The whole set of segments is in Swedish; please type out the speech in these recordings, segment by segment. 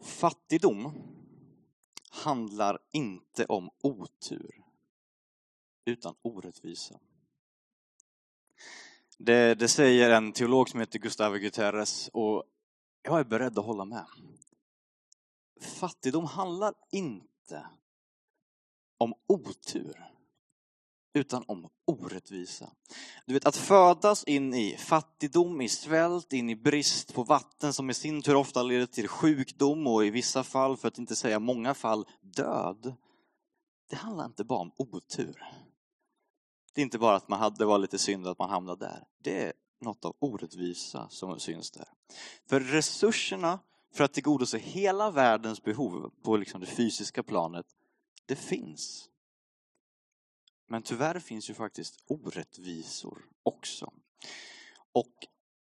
Fattigdom handlar inte om otur, utan orättvisa. Det, det, säger en teolog som heter Gustavo Guterres och jag är beredd att hålla med. Fattigdom handlar inte om otur, utan om orättvisa. Du vet, att födas in i fattigdom, i svält, in i brist på vatten som i sin tur ofta leder till sjukdom och i vissa fall, för att inte säga många fall, död. Det handlar inte bara om otur. Det är inte bara att man hade, det var lite synd att man hamnade där. Det är något av orättvisa som syns där. För resurserna för att tillgodose hela världens behov på liksom det fysiska planet, det finns. Men tyvärr finns ju faktiskt orättvisor också. Och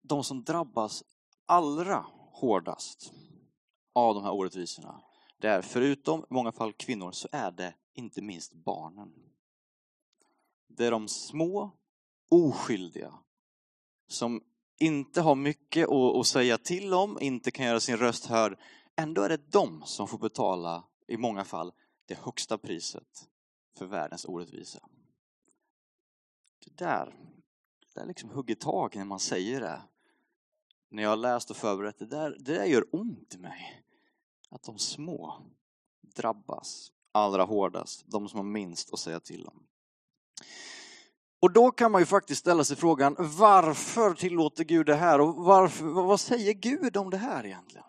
de som drabbas allra hårdast av de här orättvisorna, det är förutom i många fall kvinnor, så är det inte minst barnen. Det är de små, oskyldiga, som inte har mycket att säga till om, inte kan göra sin röst hörd. Ändå är det de som får betala, i många fall, det högsta priset för världens orättvisa. Det där, det där liksom hugger tag när man säger det. När jag har läst och förberett det där, det där gör ont i mig. Att de små drabbas allra hårdast, de som har minst att säga till om. Och då kan man ju faktiskt ställa sig frågan, varför tillåter Gud det här? Och varför, vad säger Gud om det här egentligen?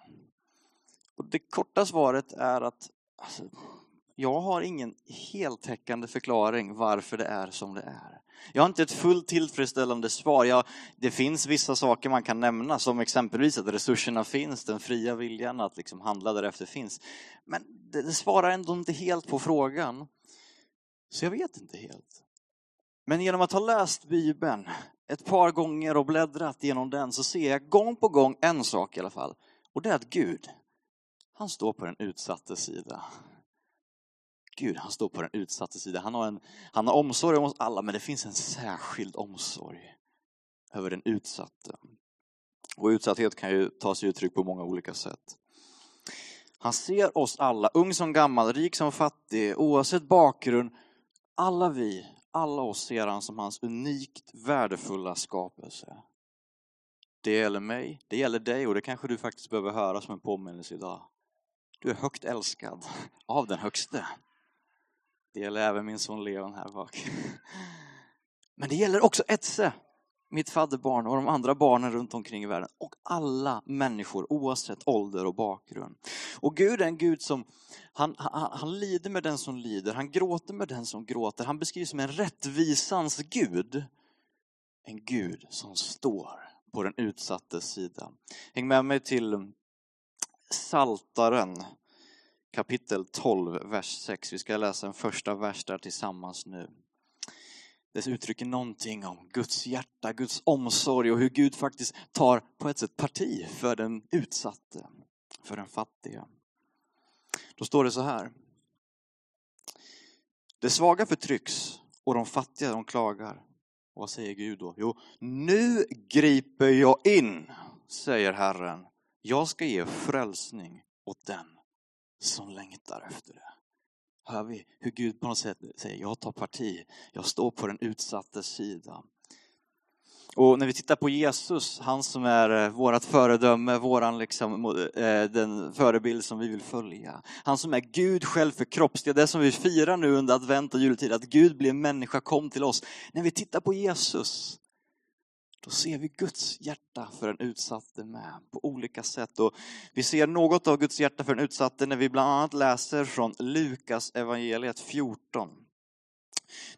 Och det korta svaret är att alltså, jag har ingen heltäckande förklaring varför det är som det är. Jag har inte ett fullt tillfredsställande svar. Jag, det finns vissa saker man kan nämna, som exempelvis att resurserna finns, den fria viljan att liksom handla därefter finns. Men det, det svarar ändå inte helt på frågan. Så jag vet inte helt. Men genom att ha läst Bibeln ett par gånger och bläddrat genom den så ser jag gång på gång en sak i alla fall. Och det är att Gud, han står på den utsatta sida. Gud, han står på den utsatta sida. Han har, en, han har omsorg om oss alla, men det finns en särskild omsorg över den utsatte. Och utsatthet kan ju ta sig uttryck på många olika sätt. Han ser oss alla, ung som gammal, rik som fattig, oavsett bakgrund. Alla vi alla oss ser han som hans unikt värdefulla skapelse. Det gäller mig, det gäller dig och det kanske du faktiskt behöver höra som en påminnelse idag. Du är högt älskad av den högste. Det gäller även min son Leon här bak. Men det gäller också Etse, mitt fadderbarn och de andra barnen runt omkring i världen. Och alla människor oavsett ålder och bakgrund. Och Gud är en Gud som, han, han, han lider med den som lider, han gråter med den som gråter. Han beskrivs som en rättvisans Gud. En Gud som står på den utsattes sida. Häng med mig till Saltaren kapitel 12, vers 6. Vi ska läsa en första vers där tillsammans nu. Det uttrycker någonting om Guds hjärta, Guds omsorg och hur Gud faktiskt tar på ett sätt parti för den utsatte, för den fattiga. Då står det så här. Det svaga förtrycks och de fattiga de klagar. Och vad säger Gud då? Jo, nu griper jag in, säger Herren. Jag ska ge frälsning åt den som längtar efter det hör vi hur Gud på något sätt säger, jag tar parti, jag står på den utsattes sida. Och när vi tittar på Jesus, han som är eh, vårt föredöme, våran liksom, eh, den förebild som vi vill följa. Han som är Gud själv förkroppsligad, det som vi firar nu under advent och jultid, att Gud blev människa, kom till oss. När vi tittar på Jesus, då ser vi Guds hjärta för den utsatte med på olika sätt. Och vi ser något av Guds hjärta för den utsatte när vi bland annat läser från Lukas evangeliet 14.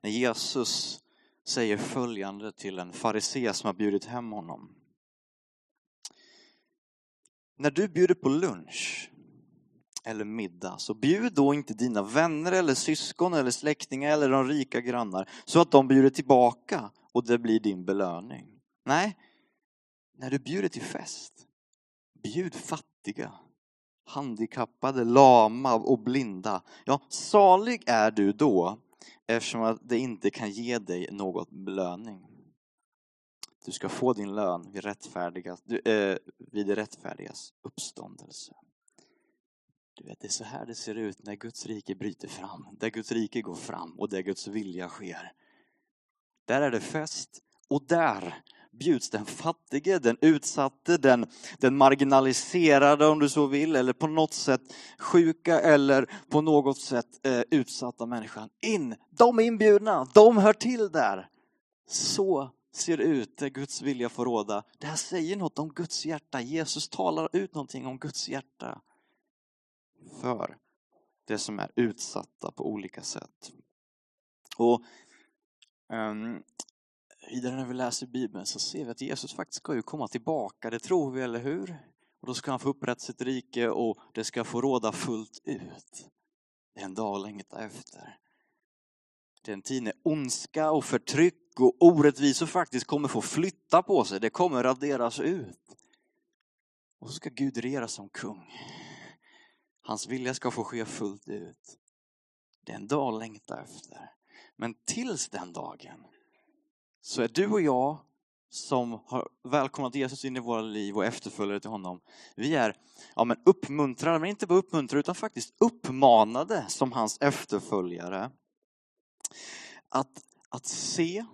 När Jesus säger följande till en farisé som har bjudit hem honom. När du bjuder på lunch eller middag, så bjud då inte dina vänner eller syskon eller släktingar eller de rika grannar så att de bjuder tillbaka och det blir din belöning. Nej, när du bjuder till fest, bjud fattiga, handikappade, lama och blinda. Ja, salig är du då eftersom att det inte kan ge dig något belöning. Du ska få din lön vid, rättfärdigas, äh, eh, vid det rättfärdigas uppståndelse. Du vet, det är så här det ser ut när Guds rike bryter fram, där Guds rike går fram och där Guds vilja sker. Där är det fest och där bjuds den fattige, den utsatte, den, den marginaliserade om du så vill, eller på något sätt sjuka eller på något sätt eh, utsatta människan in. De är inbjudna, de hör till där. Så ser det ut där Guds vilja får råda. Det här säger något om Guds hjärta. Jesus talar ut någonting om Guds hjärta för det som är utsatta på olika sätt. Och um, Vidare när vi läser Bibeln så ser vi att Jesus faktiskt ska ju komma tillbaka, det tror vi, eller hur? Och då ska han få upprätta sitt rike och det ska få råda fullt ut. Det är en dag att längta efter. Det är en tid när ondska och förtryck och orättvisor faktiskt kommer få flytta på sig. Det kommer raderas ut. Och så ska Gud regera som kung. Hans vilja ska få ske fullt ut. Det är en dag att längta efter. Men tills den dagen så är du och jag som har välkomnat Jesus in i våra liv och efterföljare till honom. Vi är ja, men uppmuntrade, men inte bara uppmuntrade utan faktiskt uppmanade som hans efterföljare. Att, att se,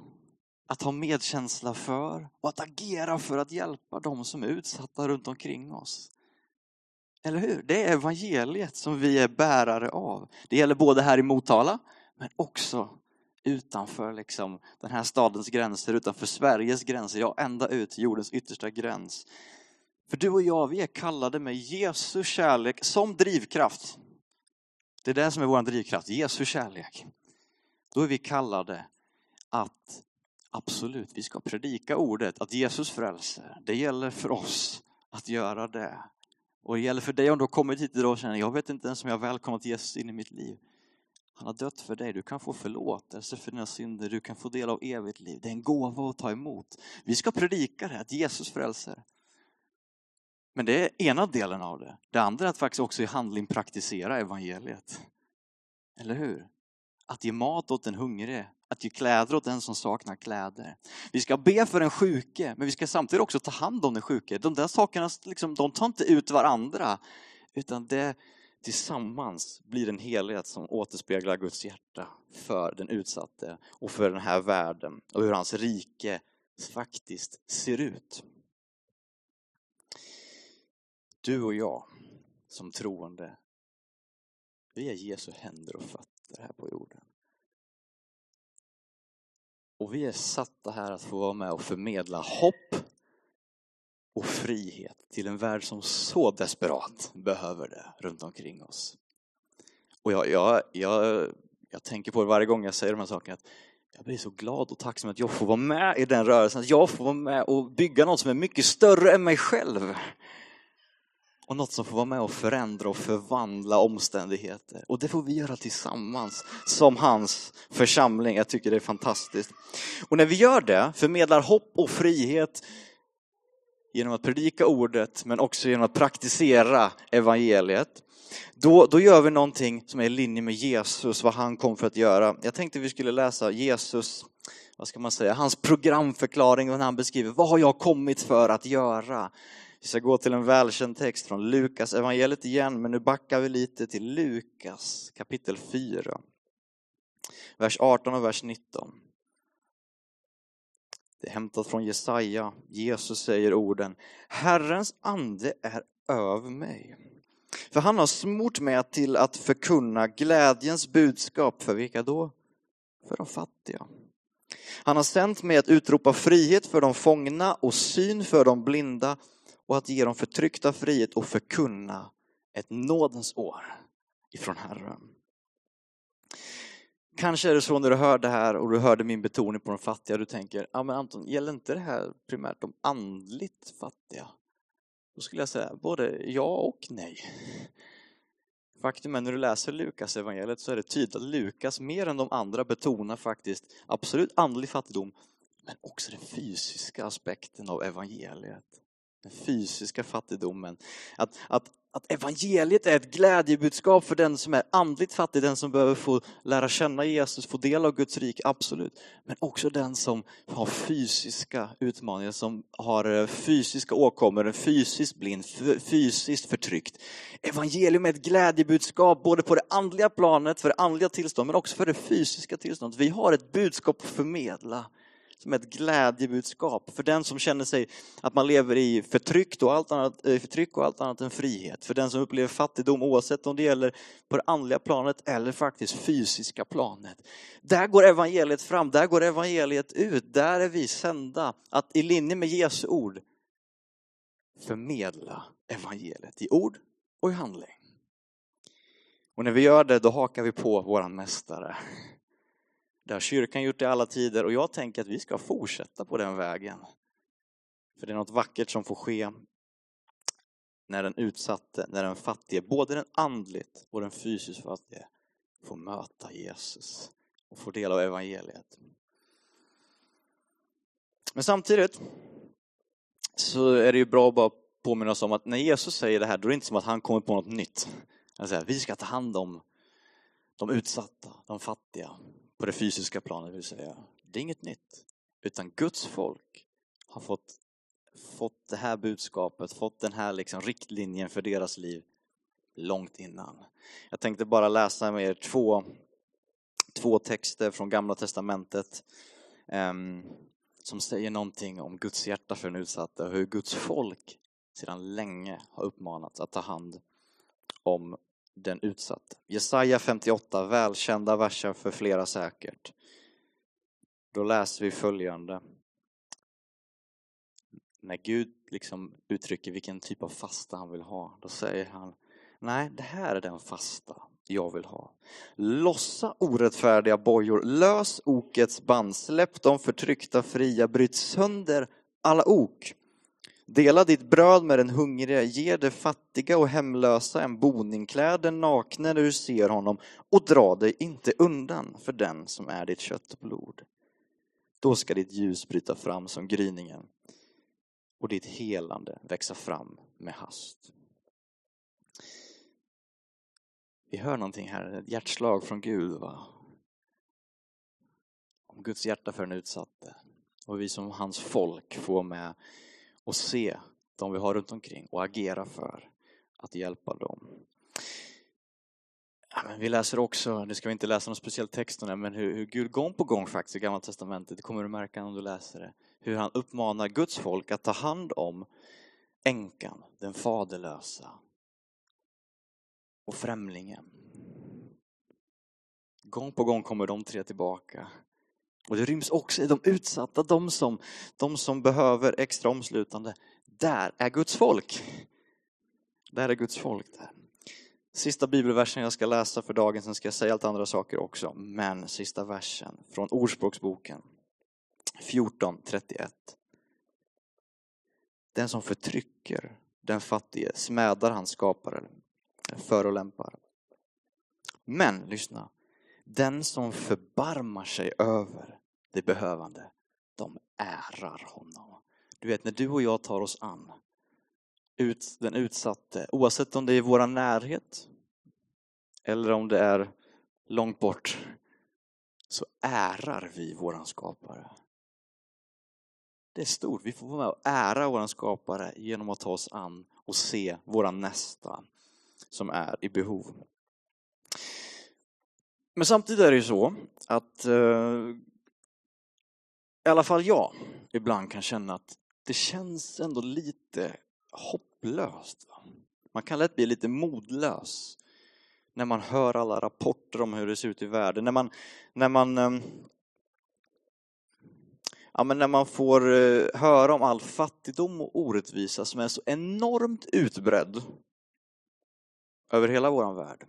att ha medkänsla för och att agera för att hjälpa de som är utsatta runt omkring oss. Eller hur? Det är evangeliet som vi är bärare av. Det gäller både här i Motala men också utanför liksom, den här stadens gränser, utanför Sveriges gränser, ja ända ut till jordens yttersta gräns. För du och jag, vi är kallade med Jesu kärlek som drivkraft. Det är det som är vår drivkraft, Jesu kärlek. Då är vi kallade att absolut, vi ska predika ordet, att Jesus frälser. Det gäller för oss att göra det. Och det gäller för dig om du har kommit hit idag och känner, jag vet inte ens om jag har välkomnat Jesus in i mitt liv. Han har dött för dig. Du kan få förlåtelse för dina synder. Du kan få del av evigt liv. Det är en gåva att ta emot. Vi ska predika det, att Jesus frälser. Men det är ena delen av det. Det andra är att faktiskt också i handling praktisera evangeliet. Eller hur? Att ge mat åt den hungrige, att ge kläder åt den som saknar kläder. Vi ska be för den sjuke, men vi ska samtidigt också ta hand om den sjuke. De där sakerna liksom, de tar inte ut varandra, utan det, tillsammans blir en helhet som återspeglar Guds hjärta för den utsatte och för den här världen och hur hans rike faktiskt ser ut. Du och jag som troende, vi är Jesu händer och fötter här på jorden. Och vi är satta här att få vara med och förmedla hopp och frihet till en värld som så desperat behöver det runt omkring oss. Och jag, jag, jag, jag tänker på det varje gång jag säger de här sakerna, att jag blir så glad och tacksam att jag får vara med i den rörelsen, att jag får vara med och bygga något som är mycket större än mig själv. Och något som får vara med och förändra och förvandla omständigheter. Och det får vi göra tillsammans som hans församling. Jag tycker det är fantastiskt. Och när vi gör det, förmedlar hopp och frihet genom att predika ordet men också genom att praktisera evangeliet. Då, då gör vi någonting som är i linje med Jesus, vad han kom för att göra. Jag tänkte vi skulle läsa Jesus, vad ska man säga, hans programförklaring när han beskriver vad har jag kommit för att göra. Vi ska gå till en välkänd text från Lukas evangeliet igen, men nu backar vi lite till Lukas kapitel 4. Vers 18 och vers 19. Det är hämtat från Jesaja. Jesus säger orden Herrens ande är över mig. För han har smort mig till att förkunna glädjens budskap. För vilka då? För de fattiga. Han har sänt mig att utropa frihet för de fångna och syn för de blinda och att ge de förtryckta frihet och förkunna ett nådens år ifrån Herren. Kanske är det så när du hör det här och du hörde min betoning på de fattiga, du tänker, ja men Anton, gäller inte det här primärt de andligt fattiga? Då skulle jag säga både ja och nej. Faktum är när du läser Lukas evangeliet så är det tydligt att Lukas mer än de andra betonar faktiskt absolut andlig fattigdom, men också den fysiska aspekten av evangeliet. Den fysiska fattigdomen. Att, att att evangeliet är ett glädjebudskap för den som är andligt fattig, den som behöver få lära känna Jesus, få del av Guds rik, absolut. Men också den som har fysiska utmaningar, som har eh, fysiska åkommor, fysiskt blind, fysiskt förtryckt. Evangelium är ett glädjebudskap både på det andliga planet, för det andliga tillståndet, men också för det fysiska tillståndet. Vi har ett budskap att förmedla som ett glädjebudskap för den som känner sig att man lever i förtryck och allt annat, eh, förtryck och allt annat än frihet. För den som upplever fattigdom oavsett om det gäller på det andliga planet eller faktiskt fysiska planet. Där går evangeliet fram, där går evangeliet ut, där är vi sända att i linje med Jesu ord förmedla evangeliet i ord och i handling. Och när vi gör det, då hakar vi på våran mästare. Det har kyrkan gjort i alla tider och jag tänker att vi ska fortsätta på den vägen. För det är något vackert som får ske när den utsatte, när den fattige, både den andligt och den fysiskt fattige, får möta Jesus och får del av evangeliet. Men samtidigt så är det ju bra att bara påminna oss om att när Jesus säger det här, då är det inte som att han kommer på något nytt. Han säger, vi ska ta hand om de utsatta, de fattiga, på det fysiska planet vill säga. Det är inget nytt. Utan Guds folk har fått, fått det här budskapet, fått den här liksom riktlinjen för deras liv långt innan. Jag tänkte bara läsa med er två, två texter från Gamla Testamentet um, som säger någonting om Guds hjärta för den utsatta och hur Guds folk sedan länge har uppmanats att ta hand om den utsatte. Jesaja 58, välkända verser för flera säkert. Då läser vi följande. När Gud liksom uttrycker vilken typ av fasta han vill ha, då säger han Nej, det här är den fasta jag vill ha. Lossa orättfärdiga bojor, lös okets band, släpp de förtryckta fria, bryt sönder alla ok. Dela ditt bröd med den hungrige, ge det fattiga och hemlösa en boning, klä den nakne när du ser honom och dra dig inte undan för den som är ditt kött och blod. Då ska ditt ljus bryta fram som gryningen och ditt helande växa fram med hast. Vi hör någonting här, ett hjärtslag från Gud. Va? Om Guds hjärta för den utsatte. Och vi som hans folk får med och se de vi har runt omkring och agera för att hjälpa dem. Ja, men vi läser också, nu ska vi inte läsa någon speciell text om det, men hur, hur Gud gång på gång faktiskt i Gamla Testamentet, det kommer du märka om du läser det, hur han uppmanar Guds folk att ta hand om änkan, den faderlösa och främlingen. Gång på gång kommer de tre tillbaka och det ryms också i de utsatta, de som, de som behöver extra omslutande. Där är Guds folk. Där är Guds folk. där. Sista bibelversen jag ska läsa för dagen, sen ska jag säga allt andra saker också. Men sista versen från Ordspråksboken 14.31. Den som förtrycker den fattige smädar hans skapare, förolämpar. Men, lyssna, den som förbarmar sig över det behövande, de ärar honom. Du vet, när du och jag tar oss an ut, den utsatte, oavsett om det är i vår närhet eller om det är långt bort, så ärar vi våran skapare. Det är stort. Vi får vara med och ära våran skapare genom att ta oss an och se våran nästa som är i behov. Men samtidigt är det ju så att eh, i alla fall jag ibland kan känna att det känns ändå lite hopplöst. Man kan lätt bli lite modlös när man hör alla rapporter om hur det ser ut i världen. När man, när man, eh, ja, men när man får eh, höra om all fattigdom och orättvisa som är så enormt utbredd över hela vår värld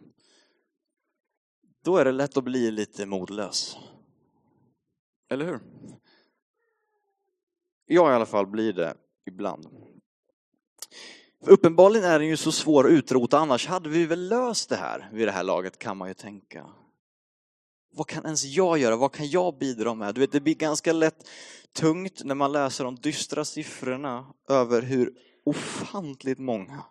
då är det lätt att bli lite modlös. Eller hur? Jag i alla fall blir det ibland. För uppenbarligen är den ju så svår att utrota, annars hade vi väl löst det här vid det här laget kan man ju tänka. Vad kan ens jag göra? Vad kan jag bidra med? Du vet, det blir ganska lätt tungt när man läser de dystra siffrorna över hur ofantligt många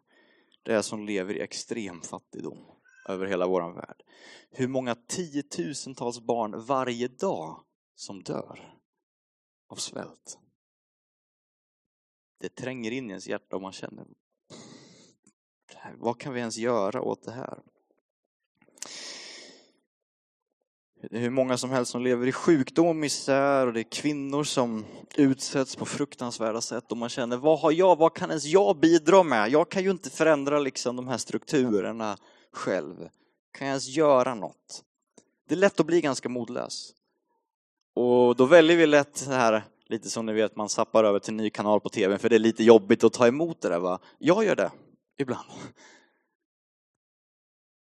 det är som lever i extrem fattigdom över hela vår värld. Hur många tiotusentals barn varje dag som dör av svält. Det tränger in i ens hjärta och man känner, vad kan vi ens göra åt det här? Det är hur många som helst som lever i sjukdom och misär och det är kvinnor som utsätts på fruktansvärda sätt och man känner, vad har jag, vad kan ens jag bidra med? Jag kan ju inte förändra liksom de här strukturerna själv. Kan jag ens göra något? Det är lätt att bli ganska modlös. Och då väljer vi lätt det här, lite som ni vet, man sappar över till en ny kanal på tv för det är lite jobbigt att ta emot det där va. Jag gör det, ibland.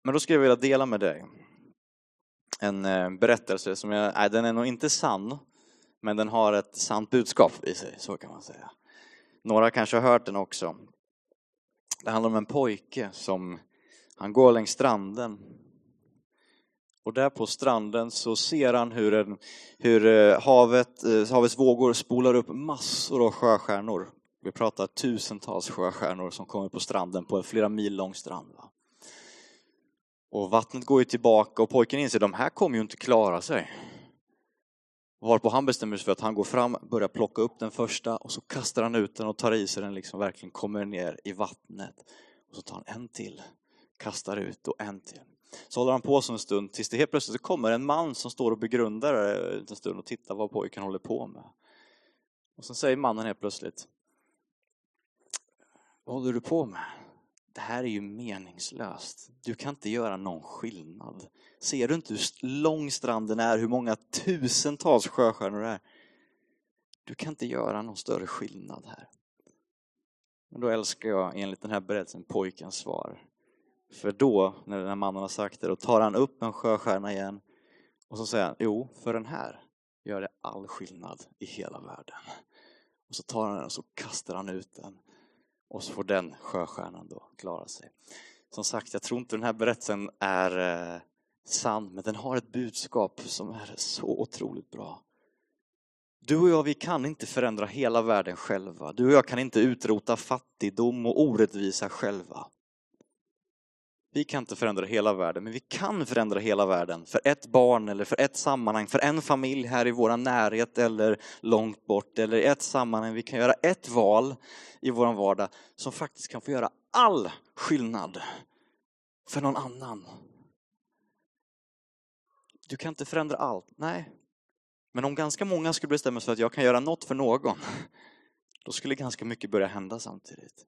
Men då skulle jag vilja dela med dig en eh, berättelse som jag, nej den är nog inte sann, men den har ett sant budskap i sig, så kan man säga. Några kanske har hört den också. Det handlar om en pojke som, han går längs stranden. Och där på stranden så ser han hur, en, hur eh, havet, eh, havets vågor spolar upp massor av sjöstjärnor. Vi pratar tusentals sjöstjärnor som kommer på stranden på en flera mil lång strand. Va? Och vattnet går ju tillbaka och pojken inser att de här kommer ju inte klara sig. Varpå han bestämmer sig för att han går fram, börjar plocka upp den första och så kastar han ut den och tar i sig den liksom verkligen kommer ner i vattnet. Och så tar han en till, kastar ut och en till. Så håller han på så en stund tills det helt plötsligt kommer en man som står och begrundar en stund och tittar vad pojken håller på med. Och så säger mannen helt plötsligt Vad håller du på med? det här är ju meningslöst. Du kan inte göra någon skillnad. Ser du inte hur lång stranden är, hur många tusentals sjöstjärnor det är? Du kan inte göra någon större skillnad här. Men då älskar jag enligt den här berättelsen pojkens svar. För då, när den här mannen har sagt det, då tar han upp en sjöstjärna igen och så säger han, jo, för den här gör det all skillnad i hela världen. Och så tar han den och så kastar han ut den och så får den sjöstjärnan då klara sig. Som sagt, jag tror inte den här berättelsen är eh, sann, men den har ett budskap som är så otroligt bra. Du och jag, vi kan inte förändra hela världen själva. Du och jag kan inte utrota fattigdom och orättvisa själva. Vi kan inte förändra hela världen, men vi kan förändra hela världen för ett barn eller för ett sammanhang, för en familj här i vår närhet eller långt bort eller i ett sammanhang. Vi kan göra ett val i vår vardag som faktiskt kan få göra all skillnad för någon annan. Du kan inte förändra allt, nej. Men om ganska många skulle bestämma sig för att jag kan göra något för någon, då skulle ganska mycket börja hända samtidigt.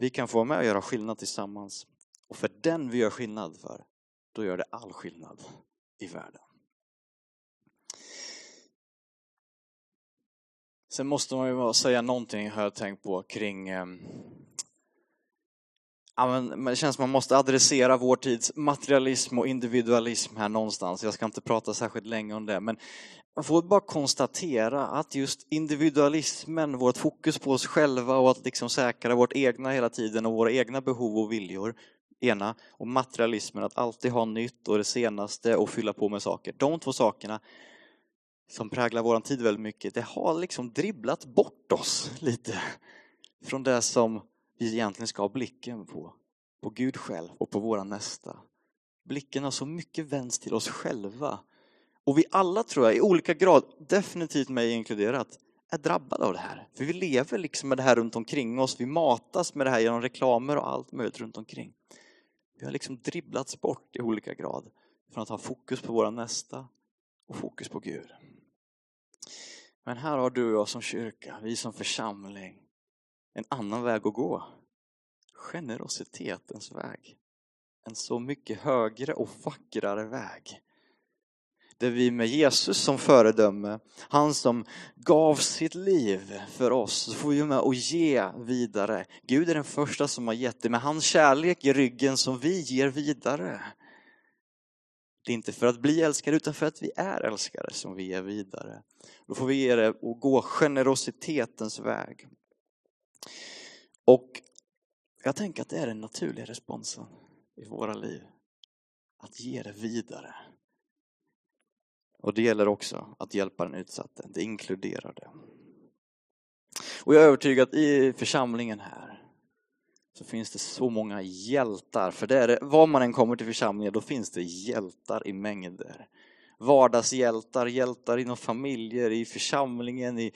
Vi kan få vara med och göra skillnad tillsammans. Och för den vi gör skillnad för, då gör det all skillnad i världen. Sen måste man ju säga någonting, har jag tänkt på, kring ehm, men det känns som man måste adressera vår tids materialism och individualism här någonstans. Jag ska inte prata särskilt länge om det, men man får bara konstatera att just individualismen, vårt fokus på oss själva och att liksom säkra vårt egna hela tiden och våra egna behov och viljor, ena, och materialismen, att alltid ha nytt och det senaste och fylla på med saker. De två sakerna som präglar vår tid väldigt mycket, det har liksom dribblat bort oss lite från det som vi egentligen ska ha blicken på. På Gud själv och på våra nästa. Blicken har så mycket vänts till oss själva och vi alla tror jag i olika grad, definitivt mig inkluderat, är drabbade av det här. För vi lever liksom med det här runt omkring oss. Vi matas med det här genom reklamer och allt möjligt runt omkring. Vi har liksom dribblats bort i olika grad från att ha fokus på våra nästa och fokus på Gud. Men här har du och jag som kyrka, vi som församling, en annan väg att gå. Generositetens väg. En så mycket högre och vackrare väg där vi med Jesus som föredöme, han som gav sitt liv för oss, så får vi med och ge vidare. Gud är den första som har gett det, med hans kärlek i ryggen som vi ger vidare. Det är inte för att bli älskade utan för att vi är älskade som vi ger vidare. Då får vi ge det och gå generositetens väg. Och jag tänker att det är den naturliga responsen i våra liv. Att ge det vidare. Och det gäller också att hjälpa den utsatte, det inkluderar det. Och jag är övertygad att i församlingen här så finns det så många hjältar. För det är det, var man än kommer till församlingen, då finns det hjältar i mängder. Vardagshjältar, hjältar inom familjer, i församlingen, i,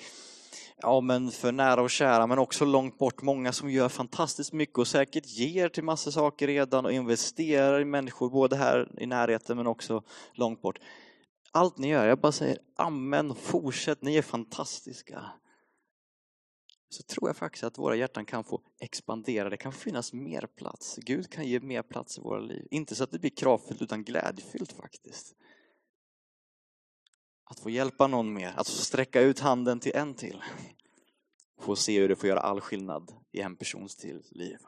ja, men för nära och kära, men också långt bort. Många som gör fantastiskt mycket och säkert ger till massa saker redan och investerar i människor, både här i närheten men också långt bort. Allt ni gör, jag bara säger amen, fortsätt, ni är fantastiska. Så tror jag faktiskt att våra hjärtan kan få expandera, det kan finnas mer plats. Gud kan ge mer plats i våra liv. Inte så att det blir kravfyllt utan glädjefyllt faktiskt. Att få hjälpa någon mer, att få sträcka ut handen till en till. Få se hur det får göra all skillnad i en persons till liv.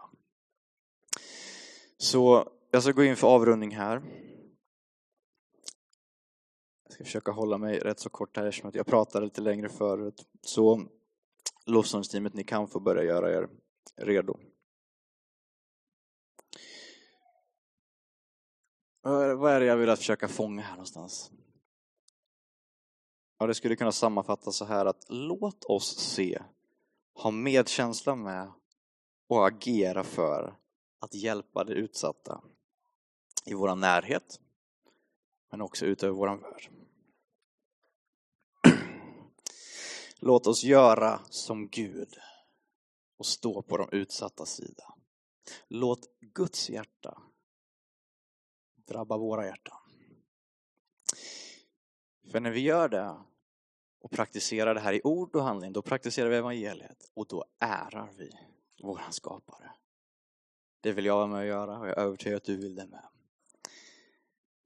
Så jag ska gå in för avrundning här. Jag ska försöka hålla mig rätt så kort här eftersom jag pratade lite längre förut. Så lovsångsteamet, ni kan få börja göra er redo. Vad är det jag vill att försöka fånga här någonstans? Ja, det skulle kunna sammanfattas så här att låt oss se, ha medkänsla med och agera för att hjälpa de utsatta i vår närhet, men också utöver vår värld. Låt oss göra som Gud och stå på de utsatta sida. Låt Guds hjärta drabba våra hjärtan. För när vi gör det och praktiserar det här i ord och handling, då praktiserar vi evangeliet och då ärar vi våran skapare. Det vill jag vara med och göra och jag är övertygad att du vill det med.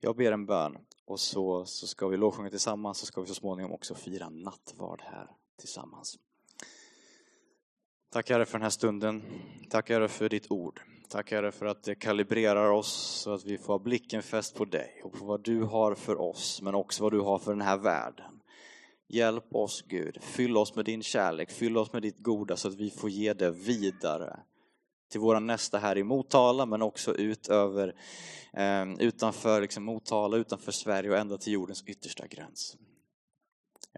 Jag ber en bön och så, så ska vi lovsjunga tillsammans så ska vi så småningom också fira nattvard här tillsammans. Tack Herre för den här stunden. Tack Herre för ditt ord. Tack Herre för att det kalibrerar oss så att vi får ha blicken fäst på dig och på vad du har för oss men också vad du har för den här världen. Hjälp oss Gud, fyll oss med din kärlek, fyll oss med ditt goda så att vi får ge det vidare till våra nästa här i Motala men också utöver, eh, utanför liksom Motala, utanför Sverige och ända till jordens yttersta gräns.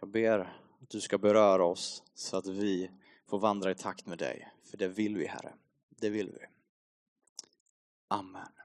Jag ber att du ska beröra oss så att vi får vandra i takt med dig, för det vill vi Herre. Det vill vi. Amen.